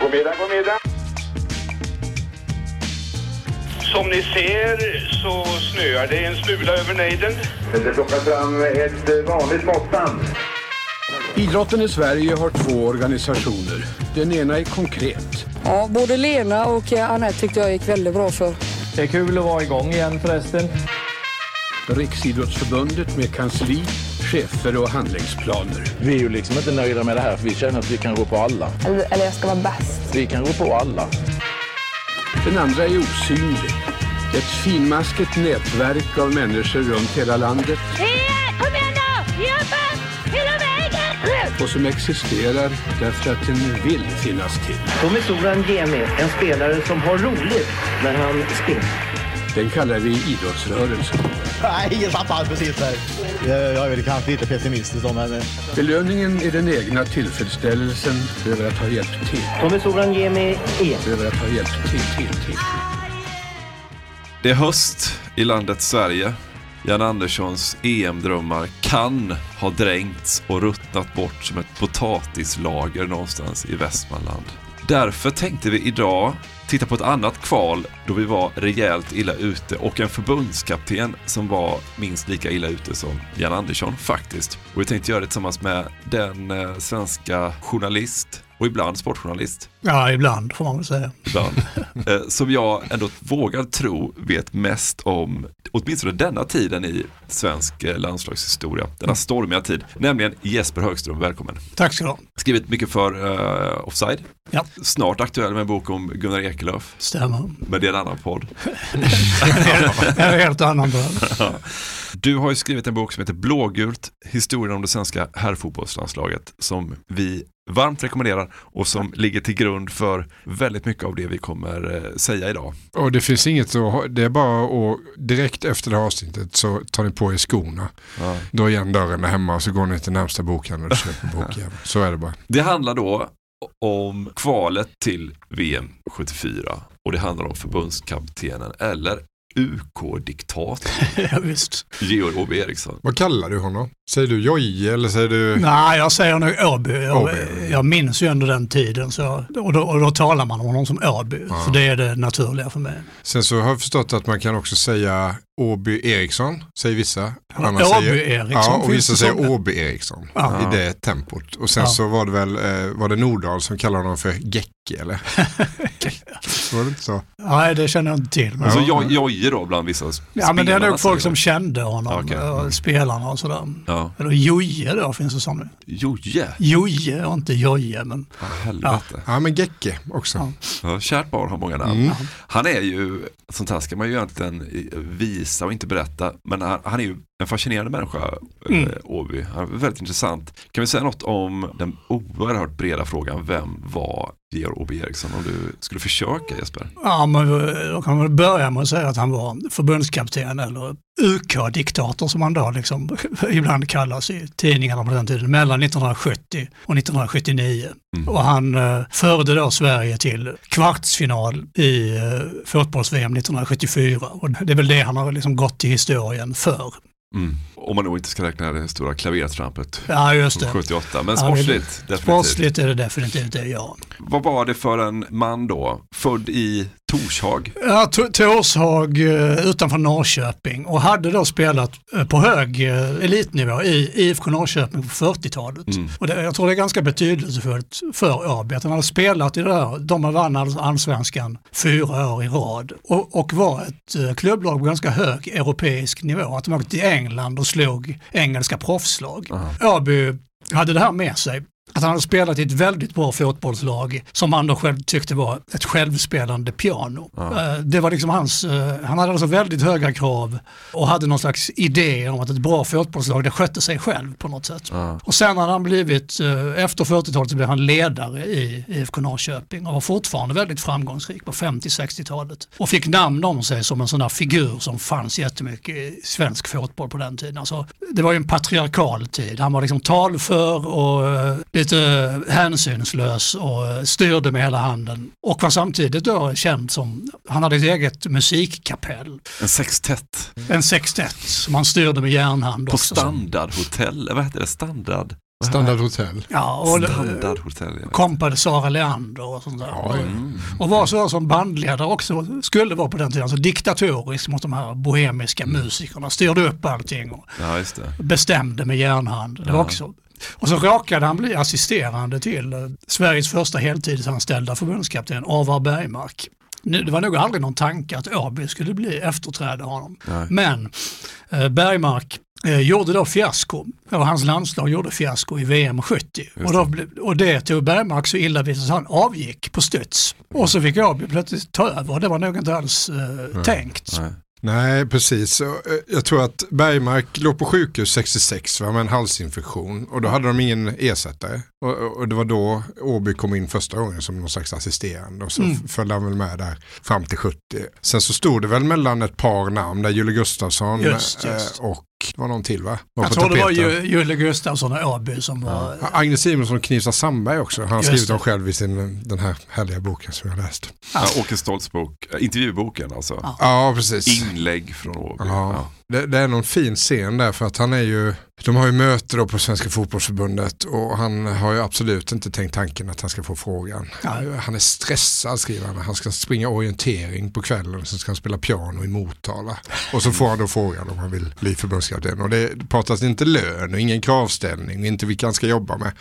God middag, god middag. Som ni ser så snöar det en smula över nejden. Det plockar fram ett eh, vanligt måttband. Idrotten i Sverige har två organisationer. Den ena är konkret. Ja, både Lena och eh, Anette tyckte jag gick väldigt bra för. Det är kul att vara igång igen förresten. Riksidrottsförbundet med kansli, chefer och handlingsplaner. Vi är ju liksom inte nöjda med det här för vi känner att vi kan gå på alla. Eller, eller jag ska vara bäst. Vi kan gå på alla. Den andra är osynlig. Ett finmaskigt nätverk av människor runt hela landet Kom igen nu! Jobba! Hela vägen! och som existerar därför att den vill finnas till. Tommy Soran Gemi, en spelare som har roligt när han springer. Den kallar vi idrottsrörelsen. Nej, jag tappade precis där. Jag jag är väl kanske lite pessimistisk då, men... Belöningen är den egna tillfredsställelsen över att ha hjälpt till. Tommy Soran Gemi är Över att ha hjälpt till, till, till. Det är höst i landet Sverige. Jan Anderssons EM-drömmar kan ha dränkts och ruttnat bort som ett potatislager någonstans i Västmanland. Därför tänkte vi idag titta på ett annat kval då vi var rejält illa ute och en förbundskapten som var minst lika illa ute som Jan Andersson faktiskt. Och vi tänkte göra det tillsammans med den eh, svenska journalist och ibland sportjournalist Ja, ibland får man väl säga. ibland, eh, som jag ändå vågar tro vet mest om åtminstone denna tiden i svensk eh, landslagshistoria. Denna stormiga tid, nämligen Jesper Högström, välkommen. Tack ska du ha. Skrivit mycket för uh, Offside, Ja, snart aktuell med en bok om Gunnar Ekelöf, stämmer. men det är en annan podd. Det är en helt annan dröm. Du har ju skrivit en bok som heter Blågult, historien om det svenska herrfotbollslandslaget som vi varmt rekommenderar och som ligger till grund för väldigt mycket av det vi kommer eh, säga idag. Och det finns inget att det är bara att direkt efter det här avsnittet så tar ni på er skorna. Ja. Drar igen dörren där hemma och så går ni till närmsta bokhandel och köper bok igen. Så är det bara. Det handlar då om kvalet till VM 74 och det handlar om förbundskaptenen eller UK-diktatorn Ja, visst. Georg Åby Eriksson. Vad kallar du honom? Säger du Jojje eller säger du? Nej, jag säger nog Åby. Jag, jag minns ju ändå den tiden. Så, och, då, och då talar man om honom som Åby. Ja. För det är det naturliga för mig. Sen så har jag förstått att man kan också säga Åby Eriksson, säger vissa. Ja, Andra Åby säger, Eriksson Ja, och vissa säger. Åby Eriksson Ja. i det tempot. Och sen Ja. så var det väl eh, var det Nordahl som kallade honom för Gecke eller? var det inte så? Nej, det känner jag inte till. Men, Alltså Joj- Jojje då bland vissa ja, men det är spelarna nog folk som kände honom, Okej. och spelarna och sådär. Ja. Eller Joje då finns det som nu. Joje, Joje och inte Joje, men ja, helvete. Ja men Gecke också. Ja. Ja, kärt barn har många namn. Mm. Han är ju, sånt här ska man ju egentligen eh, visa och inte berätta, men han, han är ju en fascinerande människa, Mm. mm. Åby. Han är väldigt intressant. Kan vi säga något om den oerhört breda frågan, vem var Georg Åby Eriksson? Om du skulle försöka Jesper? Ja, men då kan man börja med att säga att han var förbundskapten eller UK-diktator som han då liksom ibland kallas i tidningarna på den tiden, mellan 1970 och 1979. Mm. Och han eh, förde då Sverige till kvartsfinal i eh, fotbolls-VM 1974 och det är väl det han har liksom gått till historien för. Mm. Om man nog inte ska räkna det stora klavertrampet Ja, just det. 78. Men Ja, sportsligt, definitivt. Sportsligt är det definitivt det, ja. Vad var det för en man då? Född i Torshag? Ja, Torshag eh, utanför Norrköping och hade då spelat eh, på hög eh, elitnivå i IFK Norrköping på 40-talet. Och det, jag tror det är ganska betydelsefullt för AB att han hade spelat i det där, de vann all- allsvenskan fyra år i rad och, och var ett klubblag på ganska hög europeisk nivå. Att de åkte till England och slog engelska proffslag. Åby hade det här med sig. Att han hade spelat i ett väldigt bra fotbollslag som han då själv tyckte var ett självspelande piano. Eh, Det var liksom hans, eh, han hade alltså väldigt höga krav och hade någon slags idé om att ett bra fotbollslag det skötte sig själv på något sätt. Och sen hade han blivit, eh, efter 40-talet så blev han ledare i IFK Norrköping och var fortfarande väldigt framgångsrik på 50-60-talet. Och fick namn om sig som en sån där figur som fanns jättemycket i svensk fotboll på den tiden. Alltså, det var ju en patriarkal tid. Han var liksom talför och lite hänsynslös och eh, styrde med hela handen. Och var samtidigt då känd som, han hade ett eget musikkapell. En sextett? En sextett som han styrde med järnhand På också. standardhotell? Vad heter det? Standard? Standardhotell. Ja, och Standardhotell, ja. kompade Sara Leander och sånt där. Och, och var så som bandledare också skulle vara på den tiden, alltså diktatorisk mot de här bohemiska musikerna, styrde upp allting och Ja, just det. bestämde med järnhand. Det var Ja. också. Och så råkade han bli assisterande till Sveriges första heltidsanställda förbundskapten Avar Bergmark. Nu, Det var nog aldrig någon tanke att Åby skulle bli efterträdare honom. Nej. Men eh, Bergmark eh, gjorde då fiasko, och hans landslag gjorde fiasko i VM 70. Och, då, och det tog Bergmark så illa vid så att han avgick på studs. Och så fick Åby plötsligt ta över, det var nog inte alls eh, tänkt. Nej. Nej, precis. Eh, Jag tror att Bergmark låg på sjukhus 66 va, med en halsinfektion och då hade de ingen ersättare. Och, och- det var då Åby kom in första gången som någon slags assisterande och så Mm. följde han väl med där fram till 70. Sen så stod det väl mellan ett par namn där Julle Gustafsson Just, just. eh, och det var någon till va? Var Jag tror det var tapeten. Ju- Julle Gustafsson och Åby som var... Ja, Agnes Simonsson och Knivsta Sandberg också. Han har skrivit det. om själv i sin, den här härliga boken som jag har läst. Ja, Åke Stoltz bok, äh, intervjuboken alltså. Ja, precis. Inlägg från Åby. Ja. Det, det är någon fin scen där för att han är ju, de har ju möte då på Svenska fotbollsförbundet och han har ju absolut inte tänkt tanken att han ska få frågan. Han är stressad skriver han, han ska springa orientering på kvällen så ska han spela piano i Motala. Och så får han då frågan om han vill bli förbundskapten och det pratas inte lön och ingen kravställning, inte vilka han ska jobba med.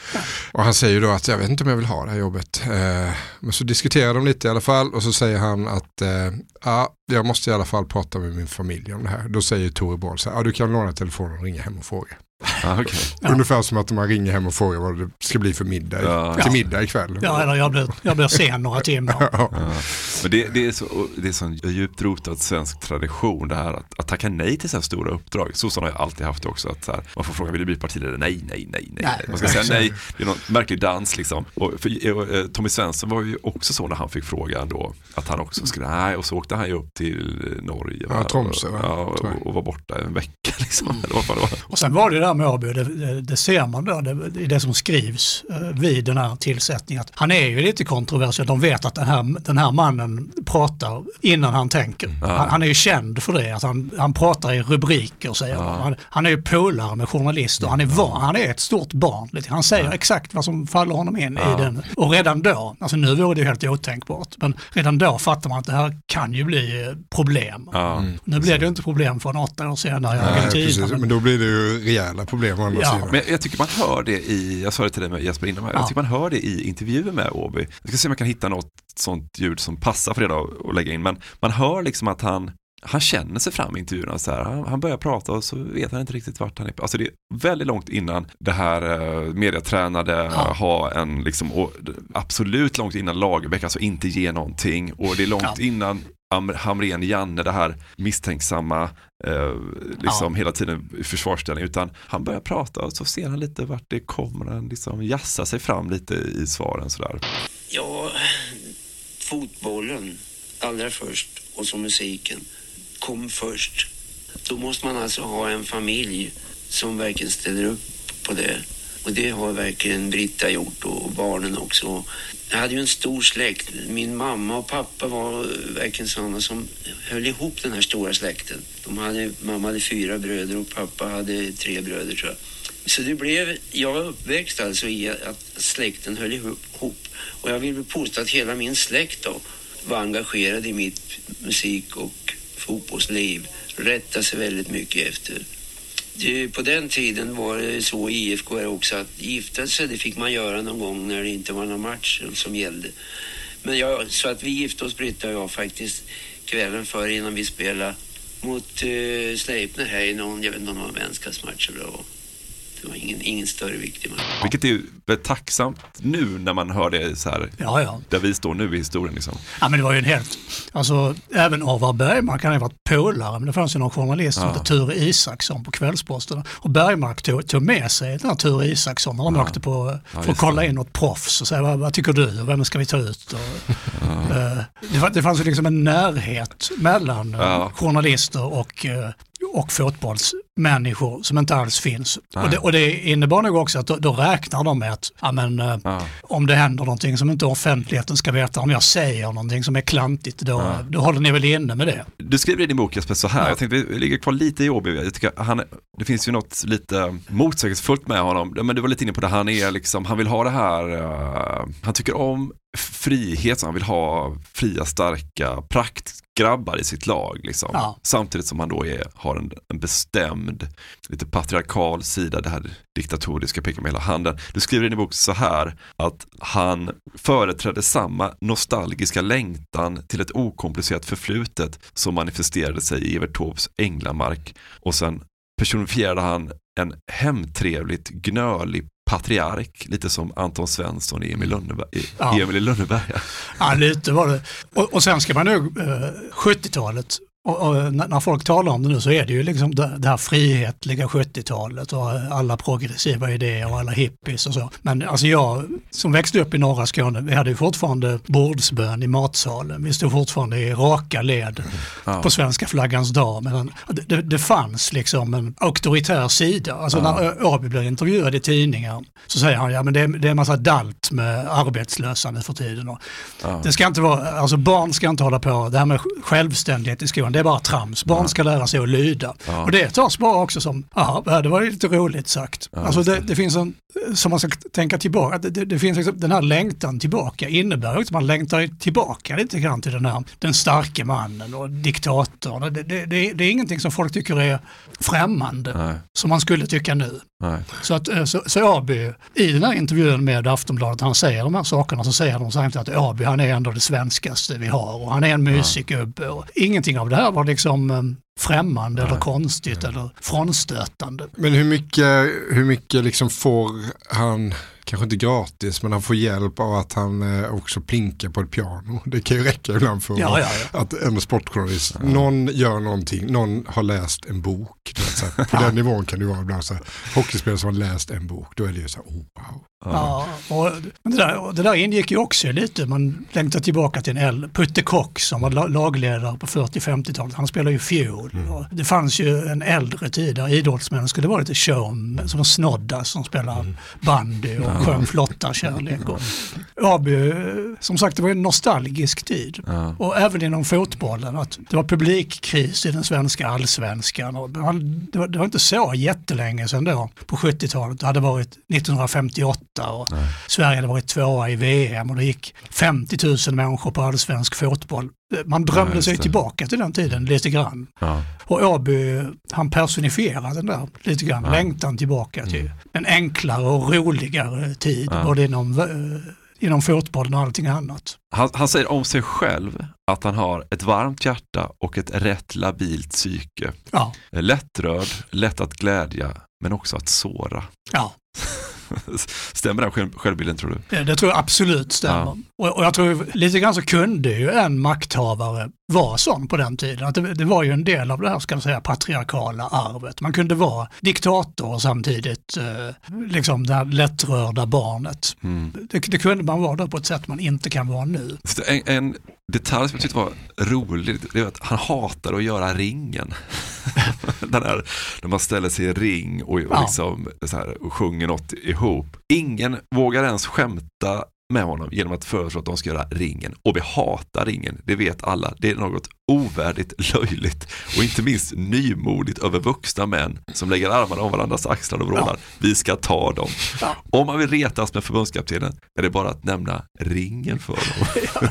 Och han säger då att jag vet inte om jag vill ha det här jobbet. Eh, men så diskuterar de lite i alla fall och så säger han att eh, ja, jag måste i alla fall prata med min familj om det här. Då säger Tore Boll ja, du kan låna telefonen och ringa hem och fråga. Ah, okay. Ungefär som att man ringer hem och frågar vad det ska bli för middag Ja. till middag ikväll. Ja, eller jag blev, jag blev sen några timmar. Ja. Men det, det är så, det är sån djupt rotad svensk tradition det här att, att tacka nej till så här stora uppdrag. Sossarna har ju alltid haft det också. Att så här, man får fråga, vill du bli partiledare? Nej, nej, nej, nej. Nej. Man ska säga nej. Det är någon märklig dans liksom. Och för, eh, Tommy Svensson var ju också så när han fick frågan då. Att han också skulle, nej. Och så åkte han ju upp till Norge. Ja, Tromsö, och, jag. och var borta en vecka liksom. Eller vad fan det var. Och sen var det där med Åby, det, det, ser man då det, i det som skrivs eh, vid den här tillsättningen. Att han är ju lite kontroversiell, de vet att den här, den här mannen pratar innan han tänker. Han, han är ju känd för det, att han, han pratar i rubriker säger Ja. Han, han är ju polare med journalister, han är, van, han är ett stort barn. Han säger exakt vad som faller honom in Ja. i den. Och redan då, alltså nu vore det ju helt otänkbart, men redan då fattar man att det här kan ju bli eh, problem. Ja. Nu blev det ju inte problem för åtta år senare i Nej, Argentina. precis. men- Men då blir det ju rejäla problem å andra Ja. sidan. Men jag tycker man hör det i, jag sa det till dig med Jesper innan, Ja. jag tycker man hör det i intervjuer med Åby. Jag ska se om jag kan hitta något sånt ljud som passar för det då att lägga in. Men man hör liksom att han, han känner sig fram i intervjuerna. Så här. Han, han börjar prata och så vet han inte riktigt vart han är. Alltså det är väldigt långt innan det här eh, mediatränade Ja. ha en, liksom, och absolut långt innan Lagerbäck, alltså inte ge någonting. Och det är långt Ja. innan Am- Hamrén Janne, det här misstänksamma, eh, liksom hela tiden i försvarsställning. Utan han börjar prata och så ser han lite vart det kommer. Han liksom jassar sig fram lite i svaren sådär. Ja, fotbollen allra först och så musiken kom först. Då måste man alltså ha en familj som verkligen ställer upp på det. Och det har verkligen Britta gjort och barnen också. Jag hade ju en stor släkt. Min mamma och pappa var verkligen sådana som höll ihop den här stora släkten. De hade, mamma hade fyra bröder och pappa hade tre bröder tror jag. Så det blev, jag var uppväxt alltså i att släkten höll ihop. Och jag vill väl påstå att hela min släkt då var engagerad i mitt musik och fotbollsliv. Rättade sig väldigt mycket efter. Det, på den tiden var det så i IFK också att gifta sig det fick man göra någon gång när det inte var någon match som gällde. Men jag, så att vi gifte oss Britta och jag faktiskt kvällen före innan vi spelade mot uh, Sleipner här i någon, jag vet inte om det var vänskapsmatch eller vad. Det var ingen, ingen större viktig match. Vilket är väldigt tacksamt nu när man hör det så här. Ja, ja. Där vi står nu i historien liksom. Ja, men det var ju en helt, alltså även Orvar Bergmark kan ju ha varit polare, men det fanns ju någon journalist som Ja. hette Ture Isaksson på Kvällsposten. Och Bergmark tog, tog med sig den här Ture Isaksson när de Ja. åkte på, Ja, för att kolla in något proffs och säga vad, vad tycker du och vem ska vi ta ut? Och, eh, det, fa- det fanns ju liksom en närhet mellan eh, Ja. journalister och, eh, och fotbollsmänniskor som inte alls finns. Och det, och det innebar nog också att då, då räknar de med att ja, men, eh, Ja. om det händer någonting som inte offentligheten ska veta, om jag säger någonting som är klantigt, då, Ja. då håller ni väl inne med det. Du skriver i din bok Jesper så här, jag tänkte vi ligger kvar lite i Åby, jag tycker han, det finns ju något lite motsägelsefullt med honom, men du var lite inne på det, han är liksom, han vill ha det här, eh, han tycker om frihet, han vill ha fria, starka praktgrabbar i sitt lag. Liksom. Ja. Samtidigt som han då är, har en, en bestämd, lite patriarkal sida, det här diktatoriska pekar med hela handen. Du skriver i din bok så här, att han företrädde samma nostalgiska längtan till ett okomplicerat förflutet som manifesterade sig i Evert Taubes Änglamark och sen personifierade han en hemtrevligt gnölig patriark, lite som Anton Svensson i Emil, Lönneberg, i Ja. Emil Lönneberga. Ja, lite var det. Och, och sen ska man nog, eh, 70-talet, och, och när folk talar om det nu så är det ju liksom det, det här frihetliga 70-talet och alla progressiva idéer och alla hippies och så. Men alltså jag som växte upp i norra Skåne, vi hade ju fortfarande bordsbön i matsalen. Vi stod fortfarande i raka led Ja. på svenska flaggans dag. Men det, det, fanns liksom en auktoritär sida. Alltså Ja. när Åby blir intervjuad i tidningar så säger han ja men det är, det är en massa dalt med arbetslösa nu för tiden. Ja. det ska inte vara, alltså barn ska inte hålla på, det här med självständighet i skolan, det är bara trams. Barn ska lära sig att lyda. Ja. Och det tas bara också som, ja det var ju lite roligt sagt. Ja, alltså det, det finns en, som man ska tänka tillbaka, det, det, finns liksom, den här längtan tillbaka innebär ju att man längtar tillbaka lite grann till den här, den starke mannen och diktatorn. Det, det, det, det är ingenting som folk tycker är främmande, Nej, som man skulle tycka nu. Nej. Så, att, eh, så, så Aby, i den här intervjun med Aftonbladet, han säger de här sakerna, så säger de samtidigt att Aby han är ändå det svenskaste vi har och han är en mysig gubbe. Och ingenting av det här var liksom eh, främmande eller konstigt eller frånstötande. Men hur mycket, hur mycket liksom får han, kanske inte gratis, men han får hjälp av att han eh, också plinkar på ett piano. Det kan ju räcka ibland för Ja, ja, ja. att en sportjournalist, någon gör någonting, någon har läst en bok. På den nivån kan det vara ibland så här, hockeyspelare som har läst en bok, då är det ju så här, oh, wow. Ja, och det, där, och det där ingick ju också lite, man längtar tillbaka till en äldre, Putte Kock som var la- lagledare på 40-50-talet, han spelade ju fiol. Och Det fanns ju en äldre tid där idrottsmän skulle vara lite show, som Snoddas som spelar bandy och sjöng flotta kärlek. Och Aby, som sagt det var en nostalgisk tid. Ja. Och även inom fotbollen, att det var publikkris i den svenska allsvenskan. Och det, var, det var inte så jättelänge sedan då, på 70-talet. Det hade varit 1958 och Sverige hade varit tvåa i VM och det gick 50 000 människor på allsvensk fotboll. Man Ja, drömde just sig tillbaka till den tiden lite grann. Ja. Och Åby, han personifierade den där lite grann, Ja. längtan tillbaka till en enklare och roligare tid, Ja. både inom, eh, inom fotbollen och allting annat. Han, han säger om sig själv att han har ett varmt hjärta och ett rätt labilt psyke. Ja, Lättrörd, lätt att glädja, men också att såra. ja. Stämmer den själv, självbilden tror du? Det, det tror jag absolut stämmer. Och, och jag tror lite grann så kunde ju en makthavare vara sån på den tiden. Att det, det var ju en del av det här ska man säga, patriarkala arvet. Man kunde vara diktator och samtidigt eh, liksom det här lättrörda barnet. Mm. Det, det kunde man vara då på ett sätt man inte kan vara nu. En, en detalj som jag tyckte var rolig, det är att han hatar att göra ringen. Den här, när man ställer sig i ring och, och, Ja. liksom, så här, och sjunger något ihop. Ingen vågar ens skämta med honom genom att föreslå att de ska göra ringen. Och vi hatar ringen, det vet alla. Det är något ovärdigt, löjligt och inte minst nymodigt över vuxna män som lägger armarna om varandras axlar och vrålar. Vi ska ta dem. Om man vill retas med förbundskaptenen är det bara att nämna ringen för dem.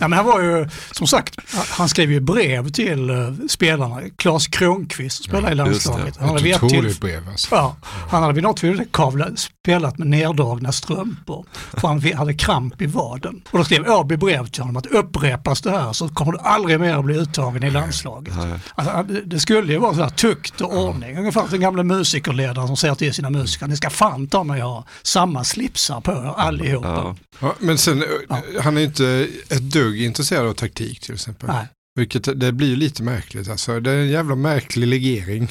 Ja, men han var ju, som sagt, han skrev ju brev till uh, spelarna. Claes Kronqvist spelar i just det. landslaget. Han hade ett otroligt brev, alltså. Ja, han hade vid något tillfälle spelat med neddragna strumpor. För han hade kramp i vaden. Och då skrev Åby brev till honom att upprepas det här så kommer du aldrig mer att bli uttagen i landslaget. Alltså, det- skulle ju vara så här tukt och ordning. Ungefär som den gamla musikerledaren som säger till sina musiker, ni ska fan ta mig ha samma slipsar på er allihopa. Ja, men sen, eh, han är inte ett dugg intresserad av taktik till exempel. Nej. Vilket det blir lite märkligt. Alltså, det är en jävla märklig legering,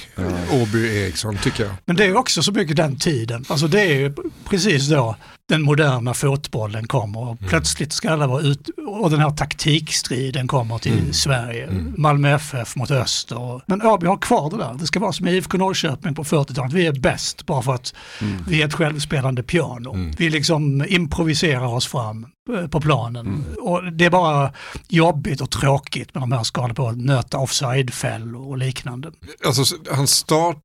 Åby Eriksson tycker jag. Men det är också så mycket den tiden. Alltså det är ju precis då den moderna fotbollen kommer och mm. plötsligt ska alla vara ut och den här taktikstriden kommer till mm. Sverige. Mm. Malmö FF mot Öster. Men ÖB har kvar det där. Det ska vara som IFK Norrköping på 40-talet. Vi är bäst bara för att mm. vi är ett självspelande piano. Mm. Vi liksom improviserar oss fram eh, på planen. Mm. Och det är bara jobbigt och tråkigt med de här skadorna på att nöta offside-fällor och liknande. Alltså hans start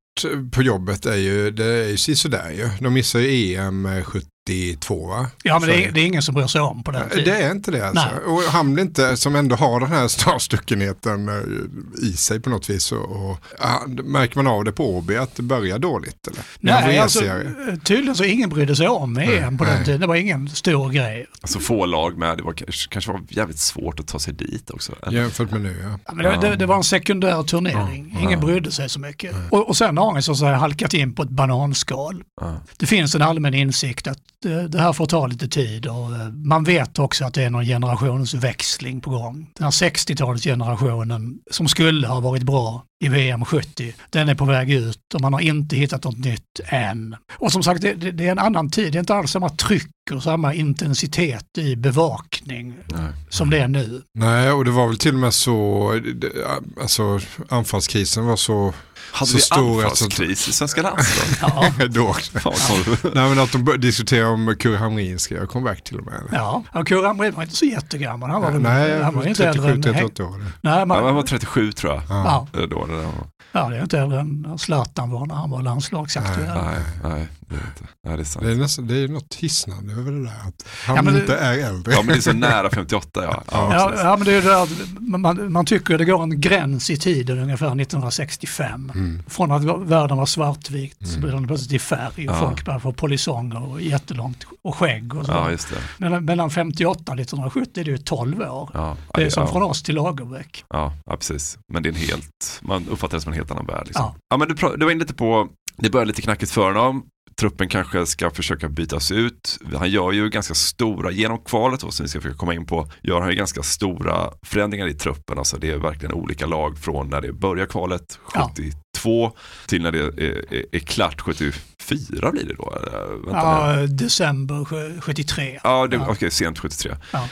på jobbet är ju, det är ju sådär ju. De missar ju EM 70 92 va? Ja men det är, det är, ingen som bryr sig om på den eh, tiden. Det är inte det alltså. Nej. Och Hamlin inte, eh, som ändå har den här snarstuckenheten eh, i sig på något vis. Och, och, märker man av det på OB att det börjar dåligt? Eller? Nej, alltså, tydligen så ingen brydde sig om EM mm, på nej. den tiden. Det var ingen stor grej. Alltså få lag med, det var, kanske var jävligt svårt att ta sig dit också. Eller? Jämfört med nu ja. ja men det, det, det, var en sekundär turnering. Mm. Ingen brydde sig så mycket. Och, och sen har han så, så här halkat in på ett bananskal. Det finns en allmän insikt att det, det här får ta lite tid och eh, man vet också att det är någon generationsväxling på gång. Den här 60-talsgenerationen som skulle ha varit bra i VM 70, den är på väg ut och man har inte hittat något nytt än. Och som sagt, det, det, det är en annan tid. Det är inte alls samma tryck och samma intensitet i bevakning som det är nu. Nej, och det var väl till och med så, det- alltså anfallskrisen var så, Hade så vi stor. anfallskris i svenska landslaget? Ja. Då. Konstigt. Nej men att de började diskutera om Kurre Hamrin ska göra comeback till och med. Ja, Kurre Hamrin var inte så jättegammal. Han var, väl, Nej, han var inte äldre än 37-38 år. Nej, Ja, man, han var 37 tror jag. Ja. Då, det var. ja, det är inte äldre än Zlatan var när han var landslagsaktuell. Nej, nej, det är inte. Nej, det är sant. Det är, nästan, det är något hisnande över det där att han Ja, men det- inte är äldre. Ja, men det är så nära 58 ja. ja, Ja, ja, men det är det där, man, man tycker att det går en gräns i tiden ungefär 1965. Mm. Från att världen var svartvit så blir den plötsligt i färg och Ja. folk börjar få polisonger och jättelångt och skägg och så. ja. Mellan, mellan 58 och 1970 är det ju 12 år. Ja, Det är som från oss till Lagerbäck. Ja, precis. Men det är en helt, man uppfattar det som en helt annan värld. Liksom. Ja. Ja. men du, du var inne lite på, det börjar lite knackigt för honom. Truppen kanske ska försöka bytas ut. Han gör ju ganska stora, genom kvalet då, som vi ska försöka komma in på, gör han ju ganska stora förändringar i truppen. Alltså det är verkligen olika lag från när det börjar kvalet, Ja. 72, till när det är, är, är klart, 74 blir det då? Vänta. Ja, december sj- 73. Ja, det, Ja. okej, sent 73. Ja.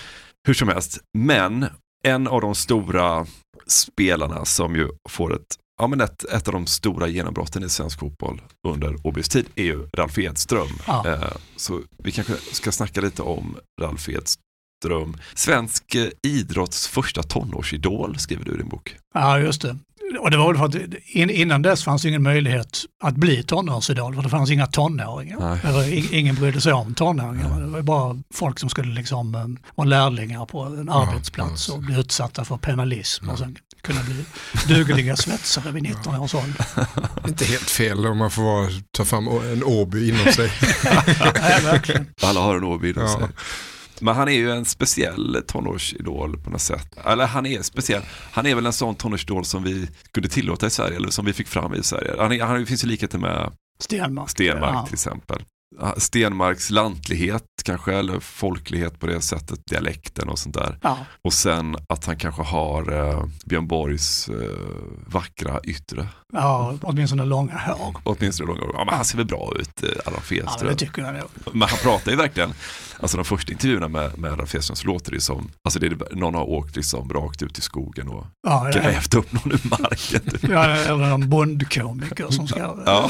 Hur som helst, men en av de stora spelarna som ju får ett, ja, men ett, ett av de stora genombrotten i svensk fotboll under Åbys tid är ju Ralf Edström. Ja. Eh, så vi kanske ska snacka lite om Ralf Edström. Svensk eh, idrotts första tonårsidol skriver du i din bok. Ja, just det. Och det var väl för att in, innan dess fanns det ingen möjlighet att bli tonårsidol för det fanns inga tonåringar. Nej. Eller, ingen brydde sig om tonåringar. Det var bara folk som skulle liksom eh, vara lärlingar på en arbetsplats och bli utsatta för penalism och sen kunna bli dugliga svetsare vid 19 års ålder. Inte helt fel om man får vara, ta fram en Åby inom sig. Nej, verkligen. Alla har en Åby inom Ja. Men han är ju en speciell tonårsidol på något sätt. Eller han är speciell. Han är väl en sån tonårsidol som vi kunde tillåta i Sverige, eller som vi fick fram i Sverige. Han, är, han finns ju likheter med Stenmark. Stenmark Ja. till exempel. Stenmarks lantlighet kanske, eller folklighet på det sättet, dialekten och sånt där. Ja. Och sen att han kanske har eh, Björn Borgs eh, vackra yttre. Ja, åtminstone långa hår. Åtminstone långa Ja, men han ser väl bra ut, eh, Allan Ja, men Fedström. det tycker jag nog. Men han pratar ju verkligen, Alltså de första intervjuerna med, med Ralf Edström så låter det som, alltså det är, någon har åkt liksom rakt ut i skogen och Ja, ja. grävt upp någon ur marken. typ. Ja, eller en bondkomiker som ska... Ja.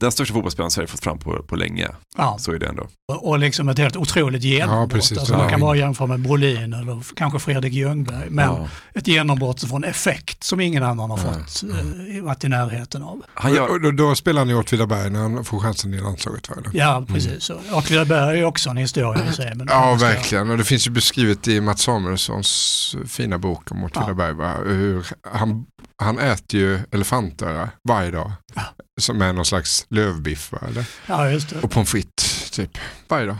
Den största fotbollsspelaren Sverige fått fram på, på länge. Ja. Så är det ändå. Och liksom ett helt otroligt genombrott. precis. alltså Ja. man kan bara jämföra med Brolin eller kanske Fredrik Ljungberg. Men Ja. ett genombrott från effekt som ingen annan har fått eh, varit i närheten av. Han gör, Och då, då spelar han i Åtvidaberg när han får chansen i landslaget. Va? eller? Ja, precis. Mm. Åtvidaberg är ju också en historia i sig. Men Ja, verkligen. Och det finns ju beskrivet i Mats Samuelssons fina bok om Åtvidaberg. va? Hur han, han äter ju elefantöra varje dag. Som är någon slags lövbiff. Va? Eller? Ja, just det. Och pommes frites typ varje dag.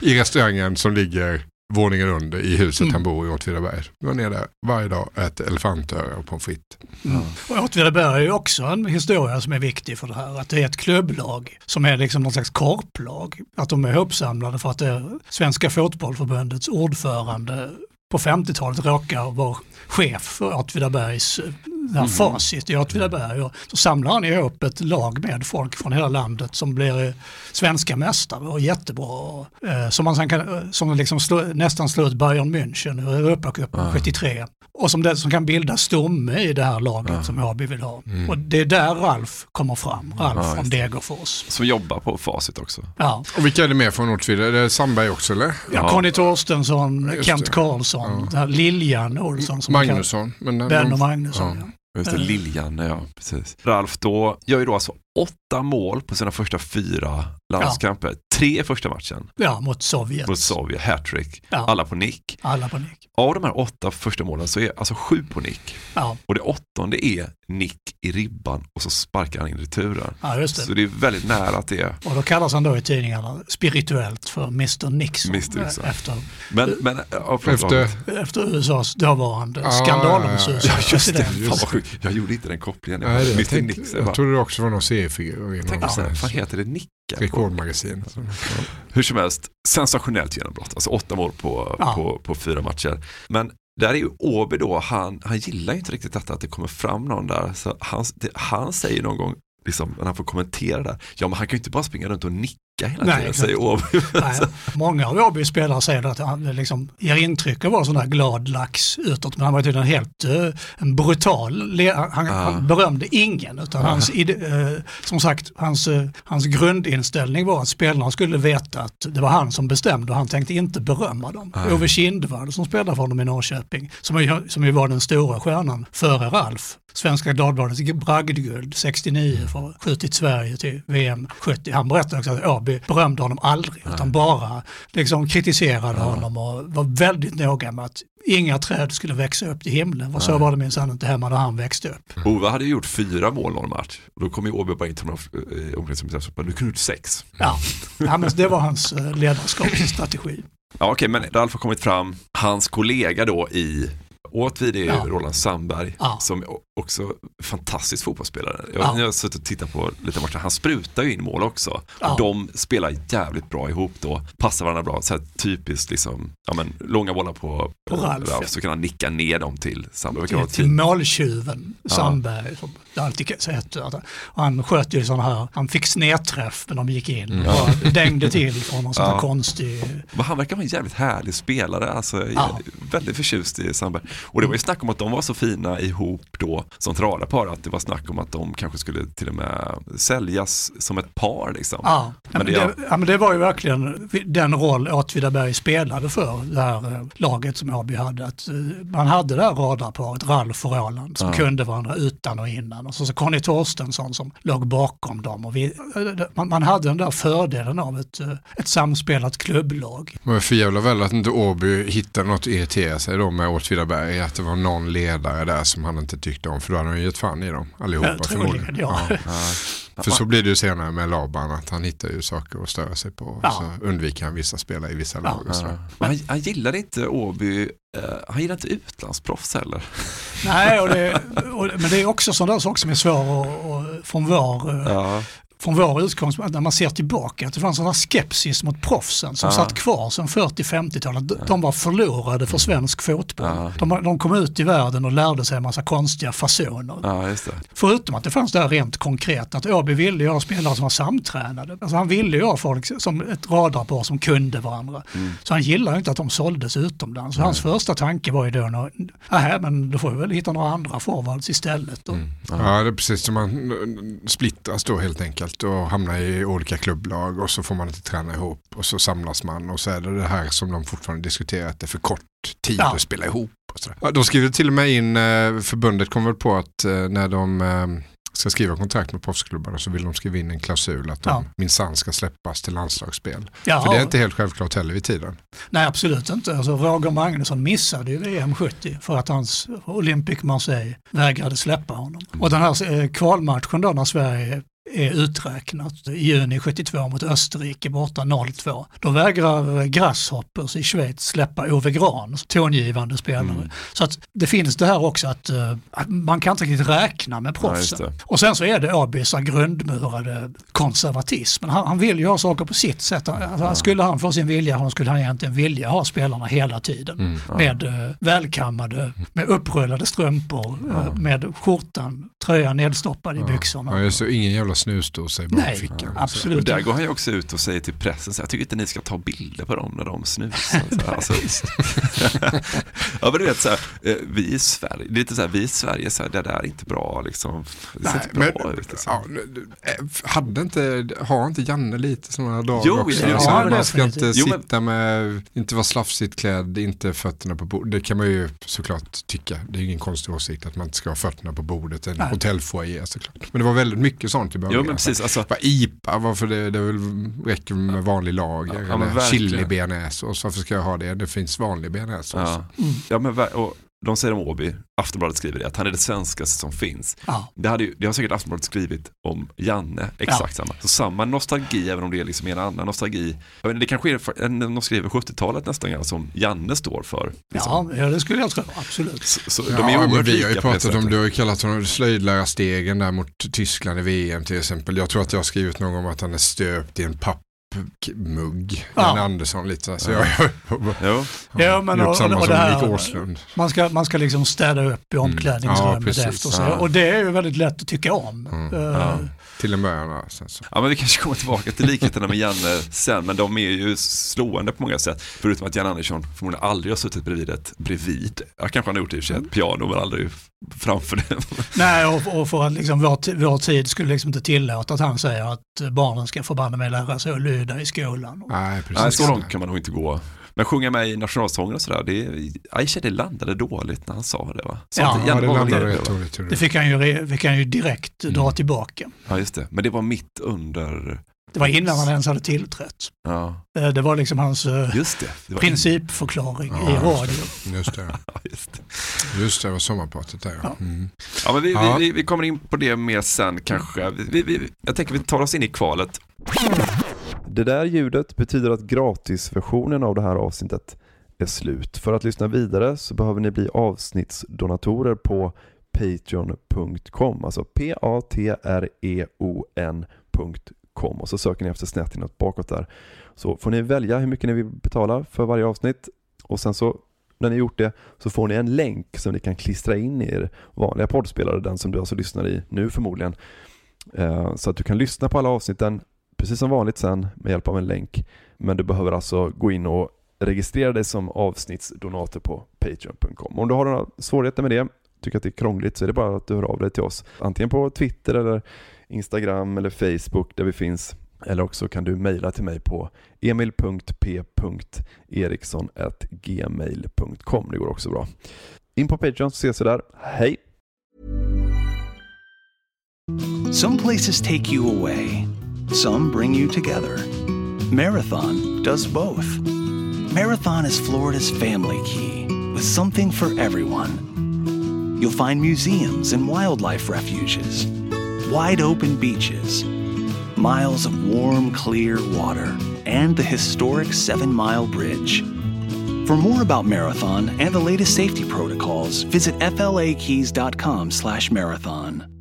I restaurangen som ligger våningen under i huset Mm. han bor i Åtvidaberg. Går ner där varje dag och äter elefantöra och pommes frites. Mm. Och Åtvidaberg är ju också en historia som är viktig för det här. Att det är ett klubblag som är liksom någon slags korplag. Att de är ihopsamlade för att det är Svenska fotbollförbundets ordförande på 50-talet råkar vara chef för Åtvidabergs det här facit i Åtvidaberg. Och så samlar han ihop ett lag med folk från hela landet som blir eh, svenska mästare och jättebra. Och, eh, som man sen kan, eh, som liksom slå, nästan slår ut Bayern München i Europacupen 73. Och som, det, som kan bilda stomme i det här laget som AB vill ha. Mm. Och det är där Ralf kommer fram, Ralf Ja, från just det. Degerfors. som jobbar på facit också. Ja. Och vilka är det mer från Åtvidaberg? Är det Sandberg också eller? Ja, Conny Torstensson, Kent. Karlsson, Liljan Olsson. Som Magnusson. Men Ben de- och Magnusson. Ja. Just det. Liljan, ja precis. Ralf då gör ju då alltså åtta mål på sina första fyra landskamper. Ja. Tre första matchen. Ja, mot Sovjet. Mot Sovjet, hattrick. Ja. Alla på nick. Alla på nick. Av de här åtta första målen så är alltså sju på nick. Ja. Och det åttonde är nick i ribban och så sparkar han in returen. Ja, just det. Så det är väldigt nära att det är. Och då kallas han då i tidningarna spirituellt för Mr Nixon. Mr. Nixon. Eh, efter, men, men, efter... efter USAs dåvarande ah, skandalomsusade ja, ja, ja. president. Fan jag gjorde inte den kopplingen. Nej, Mr jag tänkte, Nixon. Jag trodde det också var någon serie 3-4. Vad heter det? Nick? Rekordmagasin. Hur som helst, sensationellt genombrott. Alltså åtta mål på, ja. på, på fyra matcher. Men där är ju Åby då, han, han gillar ju inte riktigt detta att det kommer fram någon där. Så han, det, han säger någon gång, liksom, när han får kommentera där, ja men han kan ju inte bara springa runt och nicka hela Nej, tiden, säger Åby. Många av Åbys spelare säger att han liksom ger intryck av att vara sån där glad lax utåt, men han var tydligen helt eh, en brutal, han, han berömde ingen, utan Ja. hans, eh, som sagt, hans, eh, hans grundinställning var att spelarna skulle veta att det var han som bestämde och han tänkte inte berömma dem. Nej. Ove Kindvall som spelade för honom i Norrköping, som ju, som ju var den stora stjärnan före Ralf, Svenska Dagbladets bragdguld 69 för skjutit Sverige till VM 70. Han berättade också att berömde honom aldrig utan bara liksom kritiserade honom och var väldigt noga med att inga träd skulle växa upp till himlen. Och så Nej. var det minsann inte hemma där han växte upp. Ove hade gjort fyra mål någon match. Då kom ju Åby bara in till här, eh, omklädningsrummet och sa, du kunde gjort sex. Ja, ja men det var hans eh, ledarskapsstrategi. Ja, Okej, men Ralf har kommit fram. Hans kollega då i Åtvid är Ja. Roland Sandberg Ja. som också fantastisk fotbollsspelare. Jag, Ja. jag har suttit och tittat på lite matcher. Han sprutar ju in mål också. Ja. Och de spelar jävligt bra ihop då. Passar varandra bra. Så här typiskt liksom, ja men långa bollar på, På Ralf, ja. Så kan han nicka ner dem till Sandberg. Till, till fint. måltjuven. Sandberg. Som det alltid Och han sköt ju sådana här, han fick snedträff när de gick in. Mm. Och dängde till från någon sån här konstig... Men han verkar vara en jävligt härlig spelare, alltså väldigt förtjust i Sandberg. Och det var ju snack om att de var så fina ihop då som radarpar att det var snack om att de kanske skulle till och med säljas som ett par liksom. Ja, men, Men det, det, ja, men det var ju verkligen den roll Åtvidaberg spelade för det här eh, laget som Åby hade. Att, eh, man hade det här radarparet, Ralf och Roland, som Ja. kunde varandra utan och innan. Och så, så Conny Torstensson som låg bakom dem. Och vi, eh, man, man hade den där fördelen av ett, ett samspelat klubblag. Men för jävla väl att inte Åby hittade något att irritera sig då med Åtvidaberg. Att det var någon ledare där som han inte tyckte om. För då hade han ju gett fan i dem allihopa Ja, troligen, förmodligen. ja. För så blir det ju senare med Laban att han hittar ju saker att störa sig på. Ja. Så undviker han vissa spelare i vissa lag. Och Ja. så. Men han, han gillade inte Åby, eh, han gillade inte utlandsproffs heller. Nej, och det, och, men det är också sådana där saker som är svåra att- att- från var. Från vår utgångspunkt, när man ser tillbaka, att det fanns en sån här skepsis mot proffsen som Ja. satt kvar sedan 40-50-talet. De- De var förlorade för svensk fotboll. Ja. De, de kom ut i världen och lärde sig en massa konstiga fasoner. Ja, just det. Förutom att det fanns där rent konkret att Åby ville ju ha spelare som var samtränade. Alltså han ville ju ha folk som ett radarpar som kunde varandra. Mm. Så han gillade inte att de såldes utomlands. Så hans första tanke var ju då, nå- nähä men då får vi väl hitta några andra forwards istället. Då. Ja, det är precis som man mm, splittras då helt enkelt och hamnar i olika klubblag och så får man inte träna ihop och så samlas man och så är det det här som de fortfarande diskuterar att det är för kort tid Ja. att spela ihop. Och sådär. Ja, de skriver till och med in, eh, förbundet kommer väl på att eh, när de eh, ska skriva kontrakt med proffsklubbarna så vill de skriva in en klausul att de Ja. minsann ska släppas till landslagsspel. Ja. För det är inte helt självklart heller vid tiden. Nej absolut inte. Alltså, Roger Magnusson missade ju VM 70 för att hans Olympic Marseille vägrade släppa honom. Och den här kvalmatchen då när Sverige uträknat i juni 72 mot Österrike borta 0-2. Då vägrar Grasshoppers i Schweiz släppa Ove Gran, tongivande spelare. Så att det finns det här också att, eh, att man kan inte riktigt räkna med Ja, proffsen. det. Och sen så är det Åbys grundmurade konservatism. Han, han vill ju ha saker på sitt sätt. Alltså, Skulle han få sin vilja, han skulle han egentligen vilja ha spelarna hela tiden. Mm. Med eh, välkammade, med upprullade strumpor, eh, med skjortan, tröjan nedstoppad i byxorna. Ja, det, ingen jävla snusdosa i Nej, bakfickan. absolut Och där går han ju också ut och säger till pressen, så jag tycker inte ni ska ta bilder på dem när de snusar. Alltså. ja men du vet så här, eh, vi i Sverige, det är lite så här, vi i Sverige, så här, det där är inte bra liksom. Det ser Nej, inte bra men, ut. Liksom. ja, eh, hade inte, har inte Janne lite sådana dagar Jo, också? jo, Alltså, ja, man ska inte. Jo, men- sitta med, inte vara slafsigt klädd, inte fötterna på bordet. Det kan man ju såklart tycka. Det är ingen konstig åsikt att man inte ska ha fötterna på bordet. En Nej. hotellfoyer såklart. Men det var väldigt mycket sånt i början. Jo men precis, alltså, Vad IPA, varför det, det räcker med vanlig lager. Ja, verkligen. chili bearnaisesås, varför ska jag ha det? Det finns vanlig bearnaisesås. ja. ja men och de säger om Åby, Aftonbladet skriver det, att han är det svenskaste som finns. Ja. Det, hade ju, det har säkert Aftonbladet skrivit om Janne, exakt samma. Så samma nostalgi, även om det är liksom en annan nostalgi. Jag vet, det kanske är en nostalgi över 70-talet nästan som Janne står för. liksom. Ja, ja, det skulle jag tro, absolut. Så, så Ja, de är oerhört vi har ju pratat om, du har ju kallat honom slöjdlärarstegen där mot Tyskland i VM till exempel. Jag tror att jag har skrivit någon gång om att han är stöpt i en pappmugg. Ja. Jan Andersson lite. Så jag, jag, Jo. Ja, men gjort och, samma och som det här, Nick Åslund. man ska, man ska liksom städa upp i omklädningsrummet Ja, efter sig. Ja. Och det är ju väldigt lätt att tycka om. Mm. Ja. Till en början. ja, Sen så. Ja men vi kanske kommer tillbaka till likheterna med Janne sen, men de är ju slående på många sätt. Förutom att Jan Andersson förmodligen aldrig har suttit bredvid ett, bredvid, ja kanske han har gjort det i och för sig, ett piano men aldrig framför det. Nej, och, och för att liksom vår, vår tid skulle liksom inte tillåta att han säger att barnen ska förbanne mig lära sig att lyda i skolan. Nej, precis. Nej, så långt kan man nog inte gå. Men sjunga med i nationalsången och sådär, det, Aisha det landade dåligt när han sa det va? Sa Ja, inte Ja, det landade det, rätt dåligt. Det fick han ju, fick han ju direkt dra tillbaka. Ja just det, men det var mitt under, Det var innan han ens hade tillträtt. ja Eh, Det var liksom hans eh, just det. det var principförklaring Ja, i det. radio. Just det. Just det. Just det, det var sommarpratet där. Ja. Mm. Ja, men vi, Ja. Vi, vi, kommer in på det mer sen kanske. Vi, vi, jag tänker vi tar oss in i kvalet. Det där ljudet betyder att gratisversionen av det här avsnittet är slut. För att lyssna vidare så behöver ni bli avsnittsdonatorer på patreon.com, alltså p-a-t-r-e-o-n.com och så söker ni efter snett inåt bakåt där. Så får ni välja hur mycket ni vill betala för varje avsnitt och sen så när ni gjort det så får ni en länk som ni kan klistra in i er vanliga poddspelare, den som du alltså lyssnar i nu förmodligen. Eh, så att du kan lyssna på alla avsnitten precis som vanligt sen med hjälp av en länk. Men du behöver alltså gå in och registrera dig som avsnittsdonator på Patreon.com. Om du har några svårigheter med det, tycker att det är krångligt, så är det bara att du hör av dig till oss. Antingen på Twitter eller Instagram eller Facebook där vi finns. Eller också kan du mejla till mig på emil.p.eriksson.gmail.com. Det går också bra. In på Patreon så ses vi där. Hej! Some places take you away, some bring you together. Marathon does both. Marathon is Florida's family key with something for everyone. You'll find museums and wildlife refuges, wide open beaches, miles of warm, clear water, and the historic Seven Mile Bridge. For more about Marathon and the latest safety protocols, visit flakeys.com slash marathon.